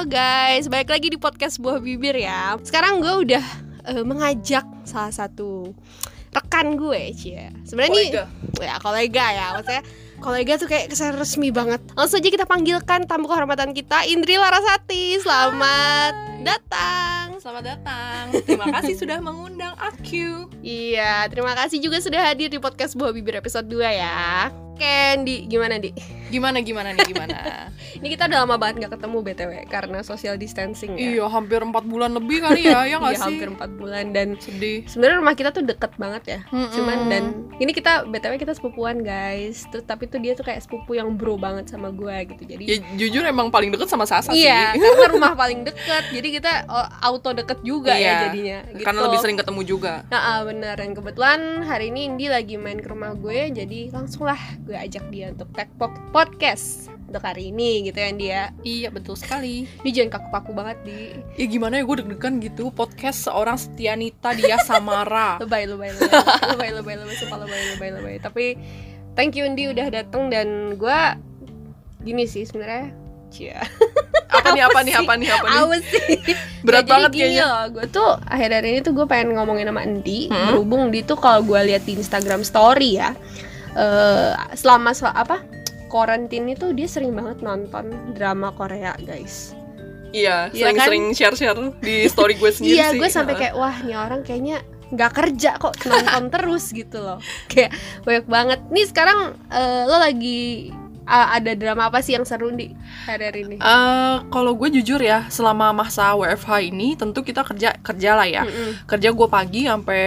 Halo guys, balik lagi di podcast Buah Bibir ya. Sekarang gue udah uh, mengajak salah satu rekan gue Cia Sebenarnya nih Ya kolega ya Maksudnya kolega tuh kayak kesan resmi banget. Langsung aja kita panggilkan tamu kehormatan kita Indri Larasati. Selamat Hai. datang. Selamat datang. Terima kasih sudah mengundang aku. Iya, terima kasih juga sudah hadir di podcast Buah Bibir episode 2 ya. Candy, gimana di? Gimana gimana nih gimana? Ini kita udah lama banget gak ketemu btw karena social distancing ya. Iya hampir empat bulan lebih kali ya ya nggak iya, sih? hampir empat bulan dan sedih. Sebenarnya rumah kita tuh deket banget ya. Mm-mm. Cuman dan ini kita btw kita sepupuan guys. Terus tapi tuh dia tuh kayak sepupu yang bro banget sama gue gitu. Jadi ya jujur emang paling deket sama Sasa iya, sih. Iya karena rumah paling deket. Jadi kita oh, auto deket juga ya iya, ya jadinya. Gitu. Karena lebih sering ketemu juga. Nah bener dan kebetulan hari ini Indi lagi main ke rumah gue jadi langsung lah gue ajak dia untuk tag podcast. Untuk hari ini gitu ya dia iya betul sekali. Ini jangan kaku-kaku banget di. Ya gimana ya gue deg-degan gitu. Podcast seorang Setianita dia Samara. Lebay lebay lebay. Lebay lebay lebay. Sumpah lebay lebay lebay. Tapi thank you Indi udah dateng. Dan gue gini sih sebenarnya. Cia. Apa nih apa nih apa nih apa nih? Apa sih? Berat nah, banget kayaknya. loh. Gue tuh akhir hari ini tuh gue pengen ngomongin sama Indi hmm? berhubung di tuh kalau gue lihat di Instagram Story ya uh, selama apa karantin itu dia sering banget nonton drama Korea guys iya sering-sering kan? share-share di story gue sendiri iya sih. gue sampai kayak wah nih orang kayaknya nggak kerja kok nonton terus gitu loh kayak banyak banget nih sekarang uh, lo lagi uh, ada drama apa sih yang seru di hari-hari ini? Uh, kalau gue jujur ya, selama masa WFH ini tentu kita kerja kerja lah ya. Mm -hmm. Kerja gue pagi sampai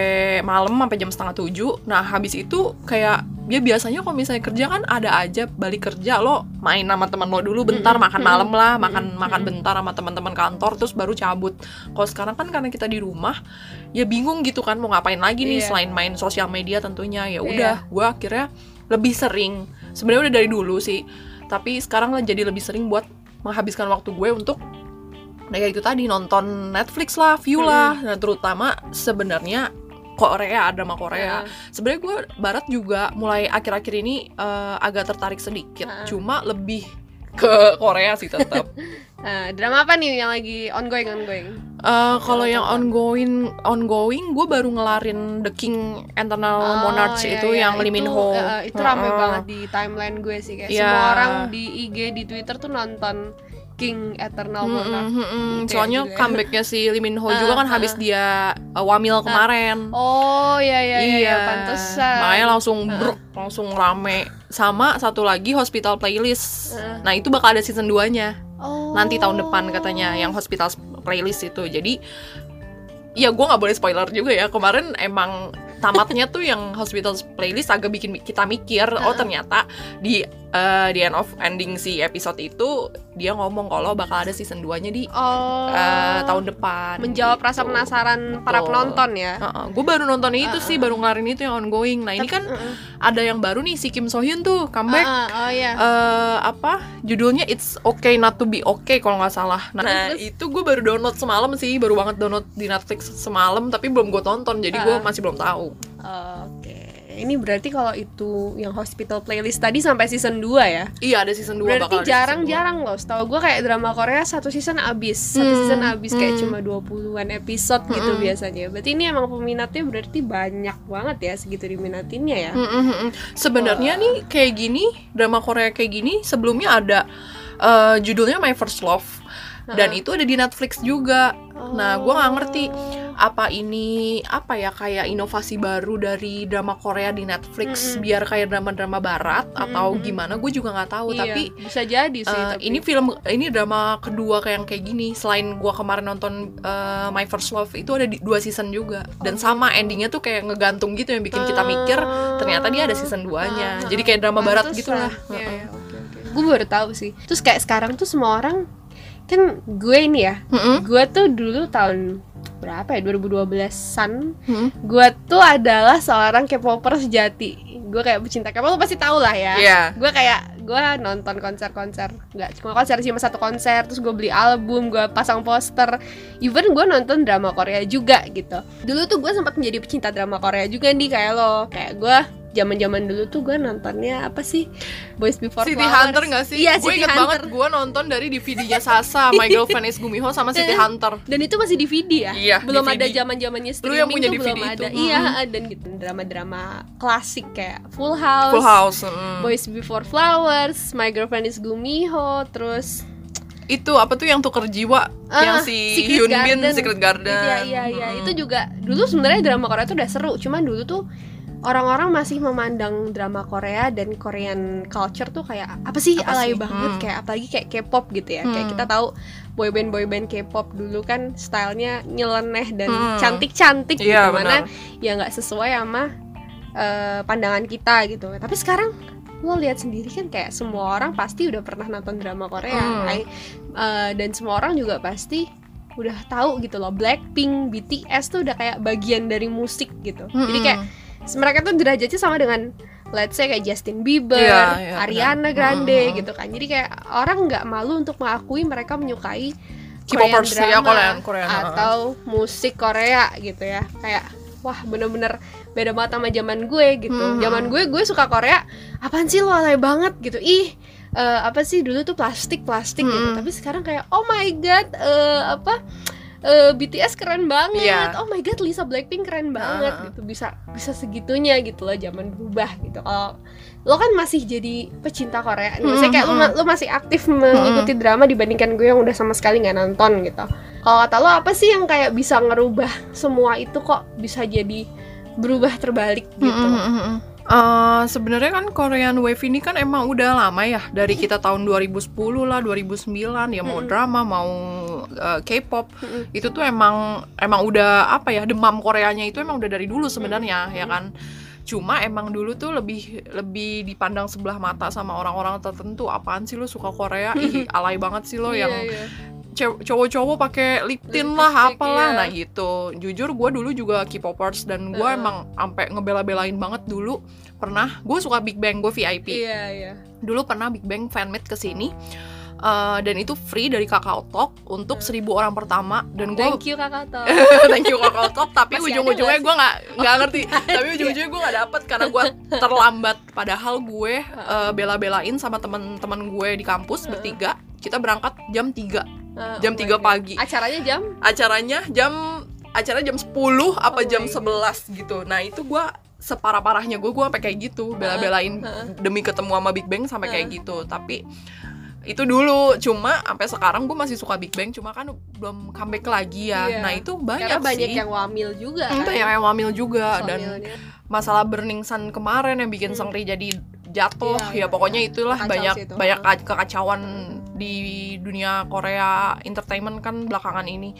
malam sampai jam setengah tujuh. Nah habis itu kayak dia ya biasanya kalau misalnya kerja kan ada aja balik kerja lo main sama teman lo dulu bentar mm -hmm. makan malam lah makan mm -hmm. makan bentar sama teman-teman kantor terus baru cabut kalau sekarang kan karena kita di rumah ya bingung gitu kan mau ngapain lagi nih yeah. selain main sosial media tentunya ya udah yeah. gue akhirnya lebih sering sebenarnya udah dari dulu sih tapi sekarang lah jadi lebih sering buat menghabiskan waktu gue untuk nah ya itu tadi nonton Netflix lah, view lah, nah terutama sebenarnya Korea drama Korea. Uh. Sebenarnya gue Barat juga mulai akhir-akhir ini uh, agak tertarik sedikit, uh. cuma lebih ke Korea sih tetap. uh, drama apa nih yang lagi ongoing ongoing? Uh, kalau yang ongoing ongoing gue baru ngelarin The King Eternal oh, Monarch iya, itu iya. yang Lee Min Ho. Uh, itu uh, rame uh. banget di timeline gue sih kayak yeah. semua orang di IG di Twitter tuh nonton King Eternal Monarch. Mm, mm, mm, gitu Soalnya ya, comebacknya si Lee Min Ho uh, juga kan uh, habis dia uh, wamil uh, kemarin. Oh iya iya iya, iya pantesan. Makanya langsung uh. bruk, langsung rame. Sama satu lagi Hospital Playlist. Uh. Nah, itu bakal ada season 2-nya. Oh. Nanti tahun depan katanya yang Hospital Playlist itu. Jadi ya gue nggak boleh spoiler juga ya kemarin emang tamatnya tuh yang hospital playlist agak bikin kita mikir oh ternyata di uh, di end of ending si episode itu dia ngomong kalau bakal ada season 2 nya di oh. uh, tahun depan menjawab gitu. rasa penasaran para penonton ya uh -uh. gue baru nonton itu uh -uh. sih baru ngelarin itu yang ongoing nah ini kan uh -uh. ada yang baru nih si Kim So Hyun tuh comeback uh -uh. Oh, yeah. uh, apa judulnya It's Okay Not to Be Okay kalau nggak salah nah, nah itu gue baru download semalam sih baru banget download di Netflix semalam tapi belum gue tonton jadi uh -uh. gue masih belum tahu Oke. Ini berarti kalau itu yang hospital playlist tadi sampai season 2 ya? Iya, ada season 2 Berarti jarang-jarang loh. Setahu gue kayak drama Korea satu season abis. Satu hmm. season abis kayak hmm. cuma 20-an episode gitu hmm. gitu biasanya. Berarti ini emang peminatnya berarti banyak banget ya segitu diminatinnya ya. Hmm. hmm, hmm. Sebenarnya nih kayak gini, drama Korea kayak gini sebelumnya ada uh, judulnya My First Love dan itu ada di Netflix juga. Oh. Nah, gue nggak ngerti apa ini apa ya kayak inovasi baru dari drama Korea di Netflix mm -hmm. biar kayak drama-drama Barat mm -hmm. atau gimana? Gue juga nggak tahu. Iya, tapi bisa jadi sih. Uh, tapi. Ini film ini drama kedua kayak yang kayak gini. Selain gue kemarin nonton uh, My First Love itu ada di, dua season juga dan oh. sama endingnya tuh kayak ngegantung gitu yang bikin kita mikir ternyata dia ada season 2-nya. Uh, Jadi kayak drama Barat gitu lah. Ya, ya, okay, okay. Gue baru tahu sih. Terus kayak sekarang tuh semua orang kan gue ini ya mm -hmm. gue tuh dulu tahun berapa ya 2012an hmm? gue tuh adalah seorang K-popper sejati. Gue kayak pecinta K-pop lo pasti tau lah ya. Yeah. gue kayak gue nonton konser-konser nggak cuma konser cuma satu konser terus gue beli album gue pasang poster. Even gue nonton drama Korea juga gitu. Dulu tuh gue sempat menjadi pecinta drama Korea juga nih kayak lo. Kayak gue zaman zaman dulu tuh gue nontonnya apa sih Boys Before City Flowers. Hunter gak sih? Iya, gue inget Hunter. banget gue nonton dari DVD-nya Sasa, My Girlfriend is Gumiho sama City Hunter. Dan itu masih DVD ya? Iya, Belum DVD. ada zaman zamannya Lu streaming yang punya tuh DVD belum itu. ada. Mm. Iya, dan gitu drama-drama klasik kayak Full House, Full House. mm. Boys Before Flowers, My Girlfriend is Gumiho, terus Itu apa tuh yang tuker jiwa? yang Ah, si Secret Hyun Bin Garden. Secret Garden. Iya iya iya Mm. itu juga dulu sebenarnya drama Korea tuh udah seru cuman dulu tuh orang-orang masih memandang drama Korea dan Korean culture tuh kayak apa sih Apa alay sih? banget Hmm. kayak apalagi kayak K-pop gitu ya kayak Hmm. kita tahu boyband boyband K-pop dulu kan stylenya nyeleneh dan Hmm. cantik-cantik gitu Iya, mana benar. ya nggak sesuai sama eh, pandangan kita gitu tapi sekarang lo lihat sendiri kan kayak semua orang pasti udah pernah nonton drama Korea Hmm. I- eh, dan semua orang juga pasti udah tahu gitu loh Blackpink, BTS tuh udah kayak bagian dari musik gitu jadi kayak mereka tuh derajatnya sama dengan let's say kayak Justin Bieber, Iya, iya, Ariana benar. Grande Mm-mm. gitu kan jadi kayak orang nggak malu untuk mengakui mereka menyukai K-popers Korean ya, drama Korean, Korean, atau musik Korea gitu ya kayak wah bener-bener beda banget sama zaman gue gitu Mhm. zaman gue gue suka Korea apaan sih lo alay banget gitu ih eh, apa sih dulu tuh plastik plastik gitu Mhm. tapi sekarang kayak oh my god eh, apa eh, BTS keren banget. Iya. oh my god Lisa Blackpink keren banget Ah. gitu. Bisa bisa segitunya gitu loh zaman berubah gitu. Kalau lo kan masih jadi pecinta Korea. Maksudnya kayak lo, ma- lo masih aktif mengikuti drama dibandingkan gue yang udah sama sekali nggak nonton gitu. Kalau kata lo apa sih yang kayak bisa ngerubah semua itu kok bisa jadi berubah terbalik gitu Eh, sebenarnya kan Korean Wave ini kan emang udah lama ya dari kita tahun 2010 lah 2009 ya mau drama mau eh, K-pop. Itu tuh emang emang udah apa ya demam Koreanya itu emang udah dari dulu sebenarnya ya kan? Cuma emang dulu tuh lebih lebih dipandang sebelah mata sama orang-orang tertentu. Apaan sih lo suka Korea? Ih alay banget sih lo Iya, yang iya. Cowok-cowok pakai lip tint lah Lipstick, apalah. Iya. nah gitu. Jujur gue dulu juga K-popers dan gue Heeh. emang sampai ngebela-belain banget dulu. Pernah gue suka Big Bang gue VIP iya iya. Dulu pernah Big Bang fanmade ke sini eh, dan itu free dari Kakao Talk untuk seribu orang pertama. Dan gue thank you kakak Tom thank you Kakao Talk. Tapi ujung-ujungnya gue nggak nggak ngerti. Tapi ujung-ujungnya gue nggak dapet karena gue terlambat. Padahal gue eh, bela-belain sama teman-teman gue di kampus bertiga. Kita berangkat jam 3 Ah, jam oh 3 my God. pagi acaranya jam acaranya jam acara jam 10 apa Oh jam my God. 11 gitu nah itu gue separah-parahnya gue gue sampai kayak gitu bela-belain Heeh. demi ketemu sama Big Bang sampai kayak gitu tapi itu dulu cuma sampai sekarang gue masih suka Big Bang cuma kan belum comeback lagi ya Iya. nah itu banyak karena banyak sih yang wamil juga kan banyak yang wamil juga dan masalah Burning Sun kemarin yang bikin Hmm. Sengri jadi jatuh Iya, ya iya. pokoknya itulah Kacau banyak itu. banyak ka- kekacauan di dunia Korea entertainment kan belakangan ini.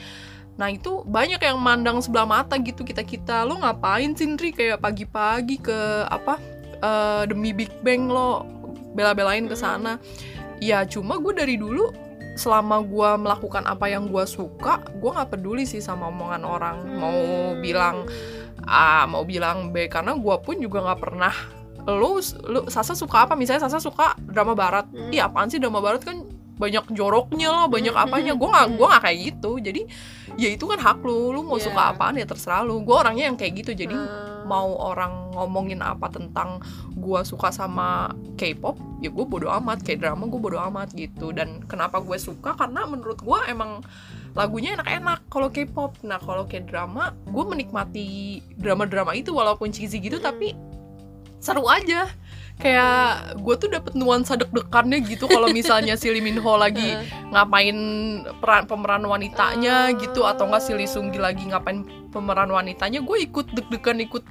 Nah itu banyak yang mandang sebelah mata gitu kita kita lo ngapain sih Ndri kayak pagi-pagi ke apa eh, demi Big Bang lo bela-belain ke Hmm. sana. Ya cuma gue dari dulu selama gue melakukan apa yang gue suka gue nggak peduli sih sama omongan orang. Mau Hmm. bilang A mau bilang B. Karena gue pun juga nggak pernah lu lu Sasa suka apa? Misalnya Sasa suka drama barat. Hmm. iya apaan sih drama barat? Kan banyak joroknya lah banyak apanya. Gue nggak gue nggak kayak gitu. Jadi ya itu kan hak lu. Lu mau Iya. suka apaan ya terserah lu. Gue orangnya yang kayak gitu. Jadi Ah. mau orang ngomongin apa tentang gua suka sama K-pop ya gue bodo amat. Kayak drama gue bodo amat gitu. Dan kenapa gue suka? Karena menurut gua emang lagunya enak-enak kalau K-pop. Nah kalau kayak drama gue menikmati drama-drama itu walaupun cheesy gitu Hmm. tapi seru aja kayak gue tuh dapet nuansa deg-degannya gitu kalau misalnya si Lee Min Ho lagi ngapain peran pemeran wanitanya Ah. gitu atau enggak si Lee Seung Gi lagi ngapain pemeran wanitanya gue ikut deg-degan ikut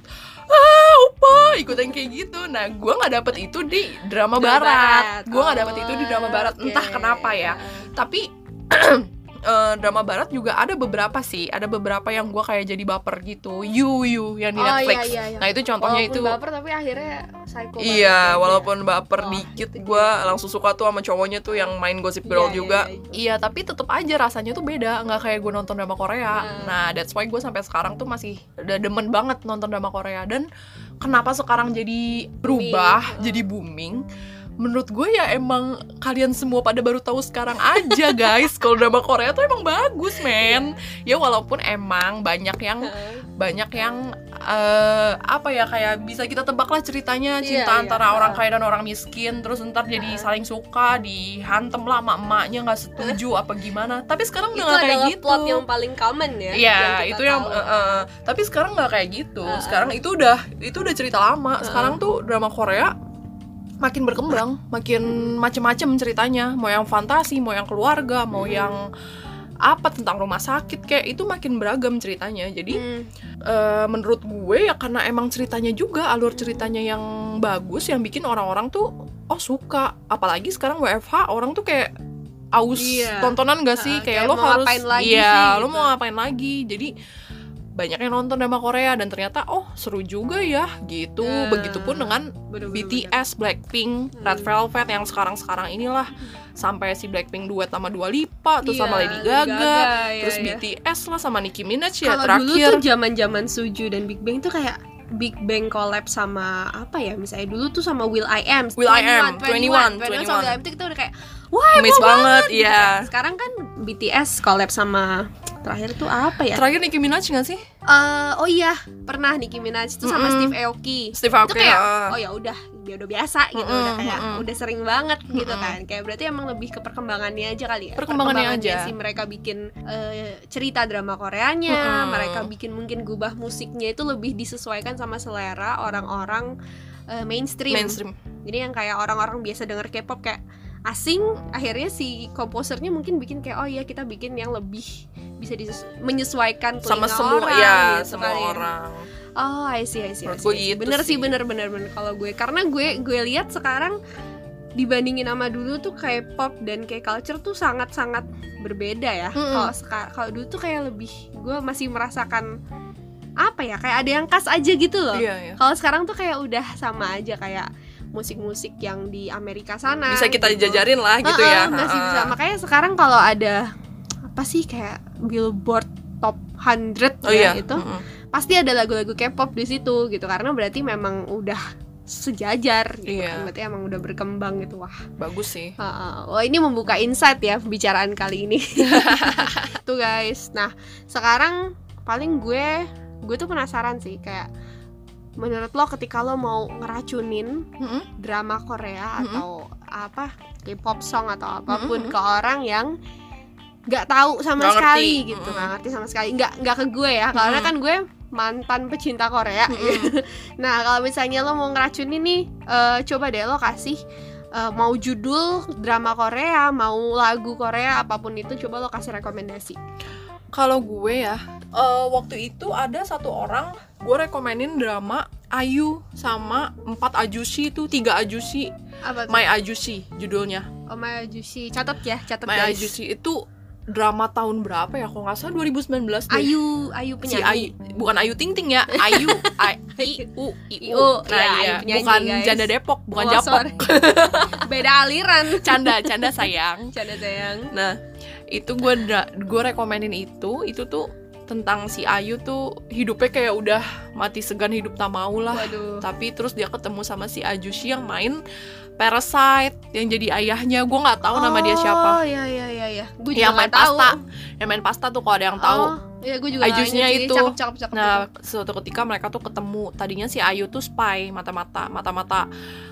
ah opa ikut yang kayak gitu. Nah gue nggak dapet itu di drama, Drama barat, gue nggak Oh, dapet itu di drama barat. entah kenapa ya. Tapi eh, drama barat juga ada beberapa sih ada beberapa yang gue kayak jadi baper gitu you you yang di Oh, Netflix iya, iya, iya. nah itu contohnya Walaupun itu baper tapi akhirnya psycho banget Iya, ya. walaupun baper Oh, dikit, itu gue langsung suka tuh sama cowoknya tuh yang main Gossip Girl Iya, iya, juga. iya, itu. Iya, tapi tetep aja rasanya tuh beda, nggak kayak gue nonton drama Korea. Hmm. Nah, that's why gue sampai sekarang tuh masih udah demen banget nonton drama Korea. Dan kenapa sekarang jadi berubah, Booming. jadi booming? Menurut gue ya emang kalian semua pada baru tahu sekarang aja guys. Kalau drama Korea tuh emang bagus men. Ya walaupun emang banyak yang banyak yang uh, apa ya kayak bisa kita tebak lah ceritanya iya, cinta yeah, antara yeah. orang kaya dan orang miskin. Terus ntar jadi saling suka dihantem lah sama emaknya nggak setuju apa gimana. Tapi sekarang udah nggak kayak gitu. plot yang paling common ya iya yang itu yang uh, uh, tapi sekarang nggak kayak gitu. Uh, sekarang itu udah itu udah cerita lama. Uh, sekarang tuh drama Korea makin berkembang makin macem-macem ceritanya mau yang fantasi mau yang keluarga mau hmm. yang apa tentang rumah sakit kayak itu makin beragam ceritanya jadi hmm. uh, menurut gue ya karena emang ceritanya juga alur ceritanya yang bagus yang bikin orang-orang tuh oh suka apalagi sekarang WFH orang tuh kayak aus iya. tontonan gak sih uh, kayak, kayak lo harus iya lo gitu. mau ngapain lagi jadi banyak yang nonton drama Korea dan ternyata oh seru juga ya gitu uh, begitupun dengan bener, bener, BTS Blackpink Red hmm. Velvet yang sekarang sekarang inilah sampai si Blackpink duet sama Dua Lipa terus yeah, sama Lady Gaga, Gaga terus yeah. BTS lah sama Nicki Minaj ya Kalo terakhir dulu tuh zaman zaman Suju dan Big Bang tuh kayak Big Bang collab sama apa ya misalnya dulu tuh sama Will I Am Will 21, I Am 21 21, 21, 21. sama Will I Am tuh kita udah kayak wah miss banget iya yeah. sekarang kan BTS collab sama terakhir tuh apa ya terakhir Nicki Minaj gak sih uh, oh iya pernah Nicki Minaj itu sama mm -hmm. Steve Aoki Steve Aoki itu kayak uh. oh ya udah dia udah biasa gitu mm -hmm. udah kayak mm -hmm. udah sering banget mm -hmm. gitu kan kayak berarti emang lebih ke perkembangannya aja kali ya perkembangannya, perkembangannya aja sih mereka bikin uh, cerita drama Koreanya mm -hmm. mereka bikin mungkin gubah musiknya itu lebih disesuaikan sama selera orang-orang uh, mainstream. mainstream jadi yang kayak orang-orang biasa denger K-pop kayak asing akhirnya si komposernya mungkin bikin kayak oh ya kita bikin yang lebih bisa menyesuaikan sama semua orang, ya gitu semua kali. orang oh I see I see, I see, I see. bener sih bener bener bener kalau gue karena gue gue lihat sekarang dibandingin sama dulu tuh kayak pop dan kayak culture tuh sangat sangat berbeda ya kalau mm -hmm. kalau dulu tuh kayak lebih gue masih merasakan apa ya kayak ada yang khas aja gitu loh iya, iya. kalau sekarang tuh kayak udah sama aja kayak musik-musik yang di Amerika sana bisa kita gitu. jajarin lah gitu uh, ya masih bisa makanya sekarang kalau ada apa sih kayak Billboard Top 100 oh, ya iya. itu uh -uh. pasti ada lagu-lagu K-pop di situ gitu karena berarti memang udah sejajar gitu iya. kan berarti emang udah berkembang gitu wah bagus sih uh, uh. wah ini membuka insight ya pembicaraan kali ini tuh guys nah sekarang paling gue gue tuh penasaran sih kayak menurut lo ketika lo mau ngeracunin mm-hmm. drama Korea mm-hmm. atau apa K-pop song atau apa pun mm-hmm. ke orang yang nggak tahu sama gak sekali ngerti. gitu nggak mm-hmm. ngerti sama sekali nggak nggak ke gue ya mm-hmm. karena kan gue mantan pecinta Korea mm-hmm. nah kalau misalnya lo mau ngeracunin nih uh, coba deh lo kasih uh, mau judul drama Korea mau lagu Korea apa pun itu coba lo kasih rekomendasi kalau gue ya uh, waktu itu ada satu orang gue rekomenin drama Ayu sama empat Ajushi itu tiga Ajushi. Apa My Ajushi judulnya. Oh My Ajushi. Catat ya catat My guys. Ajushi itu drama tahun berapa ya? Kalau nggak salah 2019 deh. Ayu Ayu penyanyi si Ayu. Bukan Ayu Ting Ting ya. Ayu I, I U. I U. Nah ya, penyanyi, bukan guys. janda Depok bukan oh, Japok. beda aliran. Canda canda sayang. Canda sayang. Nah itu gue gue rekomenin itu itu tuh tentang si Ayu tuh hidupnya kayak udah mati segan hidup tak mau lah. Waduh. tapi terus dia ketemu sama si Ajushi yang main Parasite yang jadi ayahnya. Gue nggak tahu oh, nama dia siapa. oh iya iya iya. Iya gue juga yang main tahu. pasta. yang main pasta tuh kalau ada yang tahu. Oh, iya gue juga Ajusnya itu. Cakep, cakep, cakep, nah suatu ketika mereka tuh ketemu. Tadinya si Ayu tuh spy mata-mata mata-mata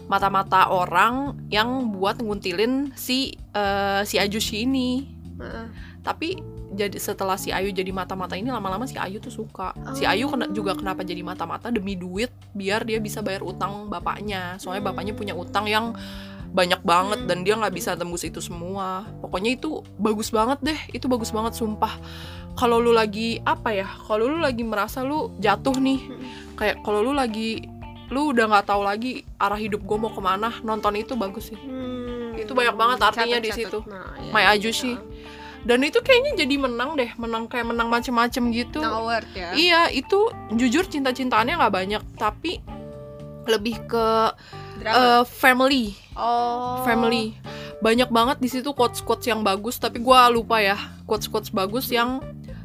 mata-mata orang yang buat nguntilin si uh, si Ajushi ini. Uh. tapi jadi setelah si Ayu jadi mata-mata ini lama-lama si Ayu tuh suka. Oh. si Ayu kena, juga kenapa jadi mata-mata? Demi duit biar dia bisa bayar utang bapaknya. Soalnya bapaknya punya utang yang banyak banget hmm. dan dia nggak bisa tembus itu semua. Pokoknya itu bagus banget deh itu bagus banget sumpah. Kalau lu lagi apa ya kalau lu lagi merasa lu jatuh nih hmm. kayak kalau lu lagi lu udah nggak tahu lagi arah hidup gue mau ke mana nonton itu bagus sih. Hmm. itu banyak banget artinya catet, di situ. Nah, ya, My Ajushi. ya dan itu kayaknya jadi menang deh menang kayak menang macem-macem gitu award ya iya itu jujur cinta-cintaannya nggak banyak tapi lebih ke uh, family oh family banyak banget di situ quotes quotes yang bagus tapi gue lupa ya quotes quotes bagus yang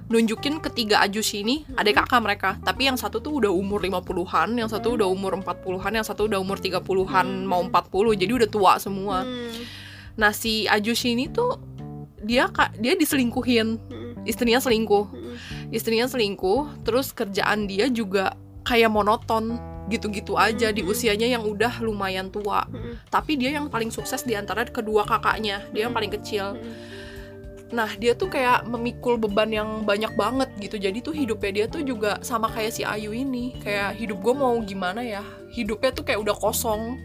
nunjukin ketiga Ajus ini hmm. adik kakak mereka tapi yang satu tuh udah umur 50-an yang satu hmm. udah umur 40-an yang satu udah umur 30-an hmm. mau 40 jadi udah tua semua hmm. nah si Ajus ini tuh dia kak dia diselingkuhin. Istrinya selingkuh. Istrinya selingkuh terus kerjaan dia juga kayak monoton gitu-gitu aja di usianya yang udah lumayan tua. Tapi dia yang paling sukses di antara kedua kakaknya dia yang paling kecil. Nah dia tuh kayak memikul beban yang banyak banget gitu. Jadi tuh hidupnya dia tuh juga sama kayak si Ayu ini. Kayak hidup gue mau gimana ya? Hidupnya tuh kayak udah kosong.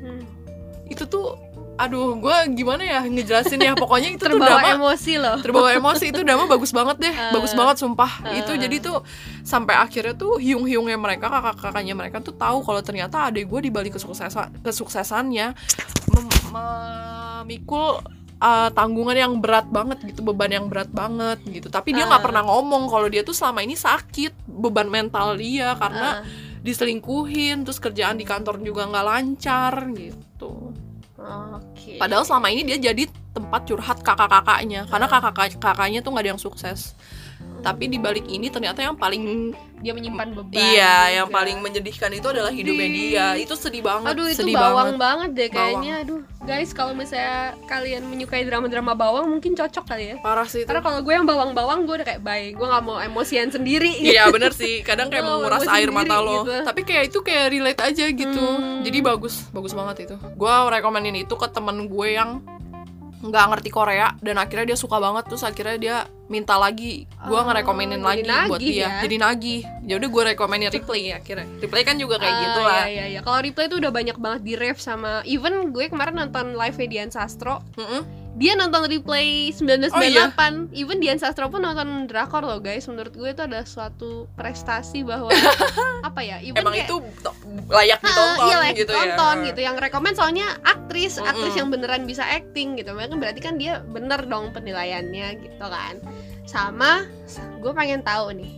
Itu tuh aduh gue gimana ya ngejelasin ya pokoknya itu terbawa tuh drama emosi loh terbawa emosi itu drama bagus banget deh Uh. bagus banget sumpah Uh. itu jadi tuh sampai akhirnya tuh hiung hiungnya mereka kakak kakaknya mereka tuh tahu kalau ternyata adik gue di balik kesuksesan kesuksesannya mem- memikul uh, tanggungan yang berat banget gitu beban yang berat banget gitu tapi dia nggak Uh. pernah ngomong kalau dia tuh selama ini sakit beban mental dia karena Ah. diselingkuhin terus kerjaan di kantor juga nggak lancar gitu oke Padahal selama ini dia jadi tempat curhat kakak-kakaknya karena kakak kakaknya tuh nggak ada yang sukses. Tapi di balik ini ternyata yang paling dia menyimpan beban iya yang juga. paling menyedihkan itu adalah hidupnya Di- dia. Itu sedih banget. Aduh itu sedih bawang banget. banget deh Bawang. kayaknya. Aduh guys kalau misalnya kalian menyukai drama-drama bawang mungkin cocok kali ya. Parah sih itu. Karena kalau gue yang bawang-bawang gue udah kayak baik, gue nggak mau emosian sendiri. Iya bener sih, kadang kayak Lo menguras air sendiri mata lo. gitu. Tapi kayak itu kayak relate aja gitu. Hmm. Jadi bagus, bagus banget itu. Gua rekomenin itu ke temen gue yang nggak ngerti Korea dan akhirnya dia suka banget terus akhirnya dia minta lagi gue Oh, ngerekomenin lagi buat nagih dia ya? jadi nagih ya udah gue rekomenin replay akhirnya replay kan juga kayak Ah, gitu lah Iya, iya, iya. Kalau replay itu udah banyak banget di ref sama even gue kemarin nonton live Dian Sastro, Mm-mm. Dia nonton replay 1998. Oh, iya? Even Dian Sastro pun nonton drakor loh guys. Menurut gue itu ada suatu prestasi bahwa apa ya? Even emang kayak, itu layak ditonton iya like gitu tonton ya gitu yang rekomend soalnya aktris Mm-mm. aktris yang beneran bisa acting gitu Makanya berarti kan dia bener dong penilaiannya gitu kan sama gue pengen tahu nih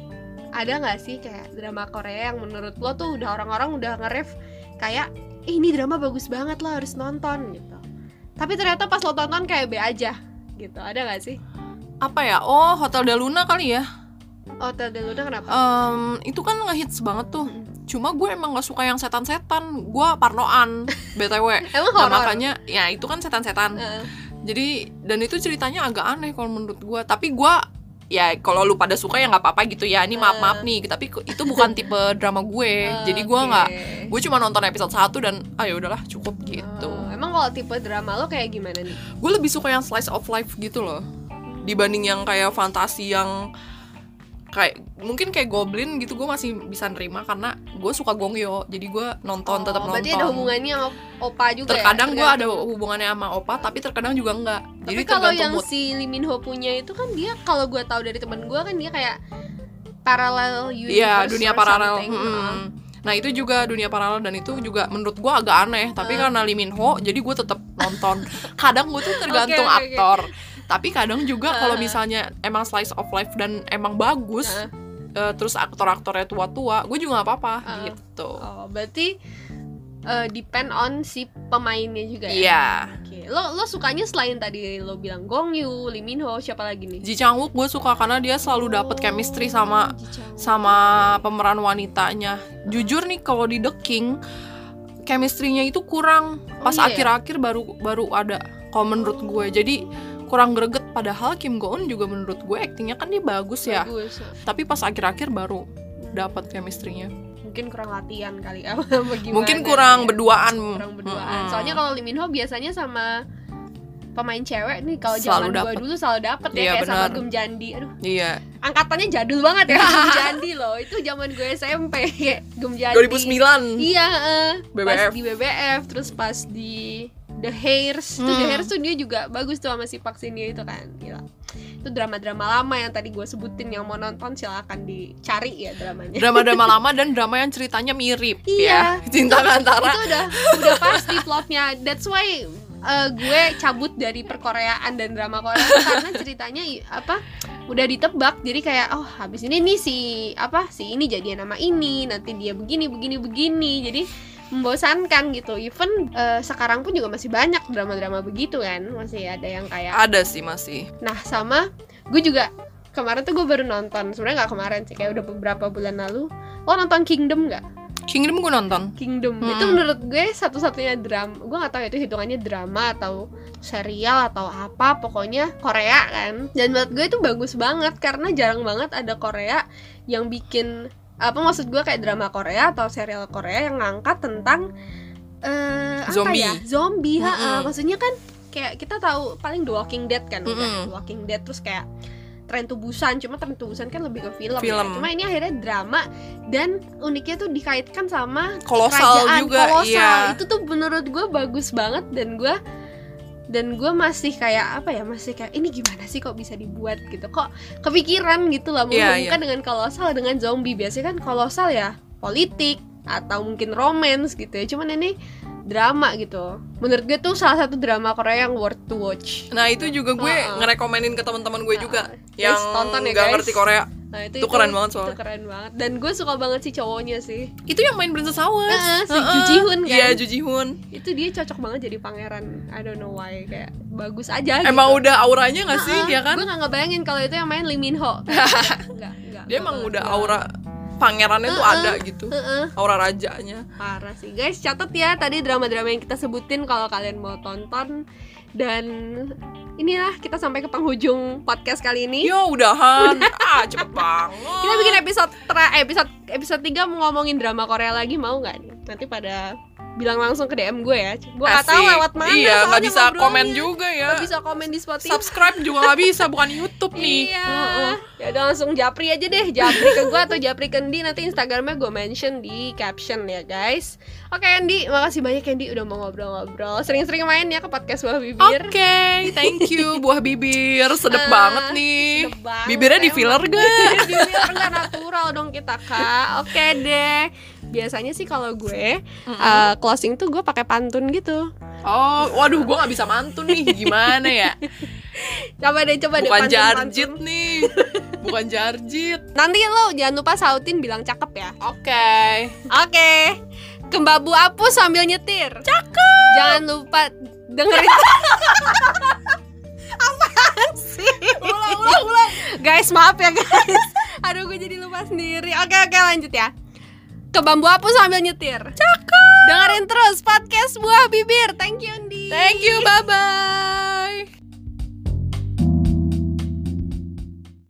ada nggak sih kayak drama Korea yang menurut lo tuh udah orang-orang udah nge-ref kayak "Ih, ini drama bagus banget lo harus nonton gitu tapi ternyata pas lo tonton kayak B aja gitu. Ada nggak sih? Apa ya? Oh Hotel Del Luna kali ya? Hotel Del Luna kenapa? Em, itu kan ngehits banget tuh. Mm. cuma gue emang nggak suka yang setan-setan. Gue parnoan btw emang nah, makanya ya itu kan setan-setan. Heeh. jadi dan itu ceritanya agak aneh kalau menurut gue tapi gue ya kalau lu pada suka ya nggak apa-apa gitu ya. Ini maaf maaf nih. Tapi itu bukan tipe drama gue. Jadi gue nggak gue cuma nonton episode 1 dan ah ya udahlah cukup gitu. Oh, kalau tipe drama lo kayak gimana nih gue lebih suka yang slice of life gitu loh dibanding yang kayak fantasi yang kayak mungkin kayak goblin gitu gue masih bisa nerima karena gue suka gongyo jadi gue nonton tetap Oh, nonton Berarti ada hubungannya sama opa juga terkadang ya? gue ada hubungannya sama opa tapi terkadang juga enggak Tapi jadi kalau yang mood si Lee Min Ho punya itu kan dia kalau gue tahu dari temen gue kan dia kayak parallel universe iya dunia paralel. Mm-mm. Nah itu juga dunia paralel dan itu juga menurut gue agak aneh tapi Uh. karena Lee Min Ho jadi gue tetap nonton kadang gue tuh tergantung oke, oke. aktor tapi kadang juga kalau Uh. misalnya emang slice of life dan emang bagus Uh. eh, terus aktor-aktornya tua-tua gue juga nggak apa-apa Uh. gitu Oh, berarti eh, depend on si pemainnya juga ya. iya Oke. Lo lo sukanya selain tadi lo bilang Gong Yoo, Lee Min Ho, siapa lagi nih? Ji Chang Wook gue suka karena dia selalu dapet chemistry sama sama pemeran wanitanya. Jujur nih kalau di The King chemistry-nya itu kurang. Pas iya ya? akhir-akhir baru baru ada kalau menurut gue. Jadi kurang greget padahal Kim Go Eun juga menurut gue aktingnya kan dia bagus ya. Bagus. Tapi pas akhir-akhir baru dapat chemistry-nya. Mungkin kurang latihan kali gimana Mungkin kurang ya. berduaan. kurang berduaan. Mm-mm. Soalnya kalau Lee Min Ho biasanya sama pemain cewek nih kalau zaman dapet. dulu selalu dapet ya Iya, kayak sama benar. Gem Jandi. Aduh, Iya. angkatannya jadul banget ya Gem Jandi loh. Itu zaman gue SMP kayak Gem Jandi. 2009. Iya, eh, pas BBF. di BBF terus pas di The Hairs. Tuh The Hmm. Hairs tuh dia juga bagus tuh sama si Ye itu kan. Gila. Itu drama-drama lama yang tadi gue sebutin yang mau nonton silakan dicari ya dramanya. Drama-drama lama dan drama yang ceritanya mirip Iya. ya. Cinta antara itu udah udah pasti plotnya that's why uh, gue cabut dari perkoreaan dan drama Korea karena ceritanya apa udah ditebak jadi kayak oh habis ini nih si apa si ini jadian nama ini nanti dia begini begini begini jadi membosankan gitu. Even uh, sekarang pun juga masih banyak drama-drama begitu kan. Masih ada yang kayak ada sih masih. nah sama gue juga kemarin tuh gue baru nonton. Sebenarnya nggak kemarin sih kayak udah beberapa bulan lalu. Lo nonton Kingdom nggak? Kingdom gue nonton. Kingdom. Hmm. itu menurut gue satu-satunya drama gue nggak tahu itu hitungannya drama atau serial atau apa pokoknya Korea kan. Dan menurut gue itu bagus banget karena jarang banget ada Korea yang bikin apa maksud gue kayak drama Korea atau serial Korea yang ngangkat tentang uh, zombie. apa ya zombie mm -hmm. maksudnya kan kayak kita tahu paling The Walking Dead kan mm -hmm. The Walking Dead terus kayak tren tubusan cuma tren tubusan kan lebih ke film, ya. film. Ya. cuma ini akhirnya drama dan uniknya tuh dikaitkan sama kolosal kerajaan juga kolosal iya. itu tuh menurut gue bagus banget dan gue dan gue masih kayak apa ya masih kayak ini gimana sih kok bisa dibuat gitu kok kepikiran gitu lah yeah, yeah. dengan kolosal dengan zombie biasanya kan kolosal ya politik atau mungkin romance gitu ya cuman ini drama gitu menurut gue tuh salah satu drama Korea yang worth to watch nah itu juga gue uh -uh. ngerekomenin ke teman-teman gue uh -uh. juga yang tonton ya gak guys. ngerti Korea Nah itu, itu, keren banget soalnya. Itu keren banget. Dan gue suka banget sih cowoknya sih. Itu yang main Princess Hours. Uh, Si uh -uh. Jujihun kan. Iya Jujihun. Itu dia cocok banget jadi pangeran. I don't know why Kayak bagus aja Emang gitu. udah auranya gak sih? Uh -uh. ya kan? Gue gak ngebayangin kalau itu yang main Lee Min Ho. Enggak, enggak Dia emang udah aura pangerannya uh -uh, tuh ada gitu uh -uh. aura rajanya parah sih guys catat ya tadi drama-drama yang kita sebutin kalau kalian mau tonton dan inilah kita sampai ke penghujung podcast kali ini. Yo udahan. ah, cepet banget. Kita bikin episode tra episode episode 3 mau ngomongin drama Korea lagi mau nggak nih? Nanti pada bilang langsung ke DM gue ya. Gue gak tahu lewat mana. Iya, nggak bisa komen juga ya. Gak bisa komen di Spotify. Subscribe juga nggak bisa, bukan YouTube nih. Iya. Uh -uh. Ya udah langsung japri aja deh, japri ke gue atau japri ke Andi nanti Instagramnya gue mention di caption ya guys. Oke Andi, makasih banyak Andi udah mau ngobrol-ngobrol. Sering-sering main ya ke podcast buah bibir. Oke, okay, thank you buah bibir. Sedep uh, banget nih. Sedep banget. Bibirnya di filler gak? di filler gak natural dong kita kak. Oke okay deh. Biasanya sih kalau gue mm -hmm. uh, closing tuh gue pakai pantun gitu. Oh, waduh, gue nggak bisa mantun nih. Gimana ya? coba deh, coba Bukan deh. Bukan jarjit nih. Bukan jarjit. Nanti lo jangan lupa sautin bilang cakep ya. Oke. Okay. Oke. Okay. Kembabu apu sambil nyetir. Cakep. Jangan lupa dengerin. Apaan sih? Ulang, ulang, ulang. Guys, maaf ya guys. Aduh, gue jadi lupa sendiri. Oke, oke, lanjut ya. Ke bambu apu sambil nyetir. Cakep. Dengerin terus podcast buah bibir. Thank you, Andi. Thank you, bye bye.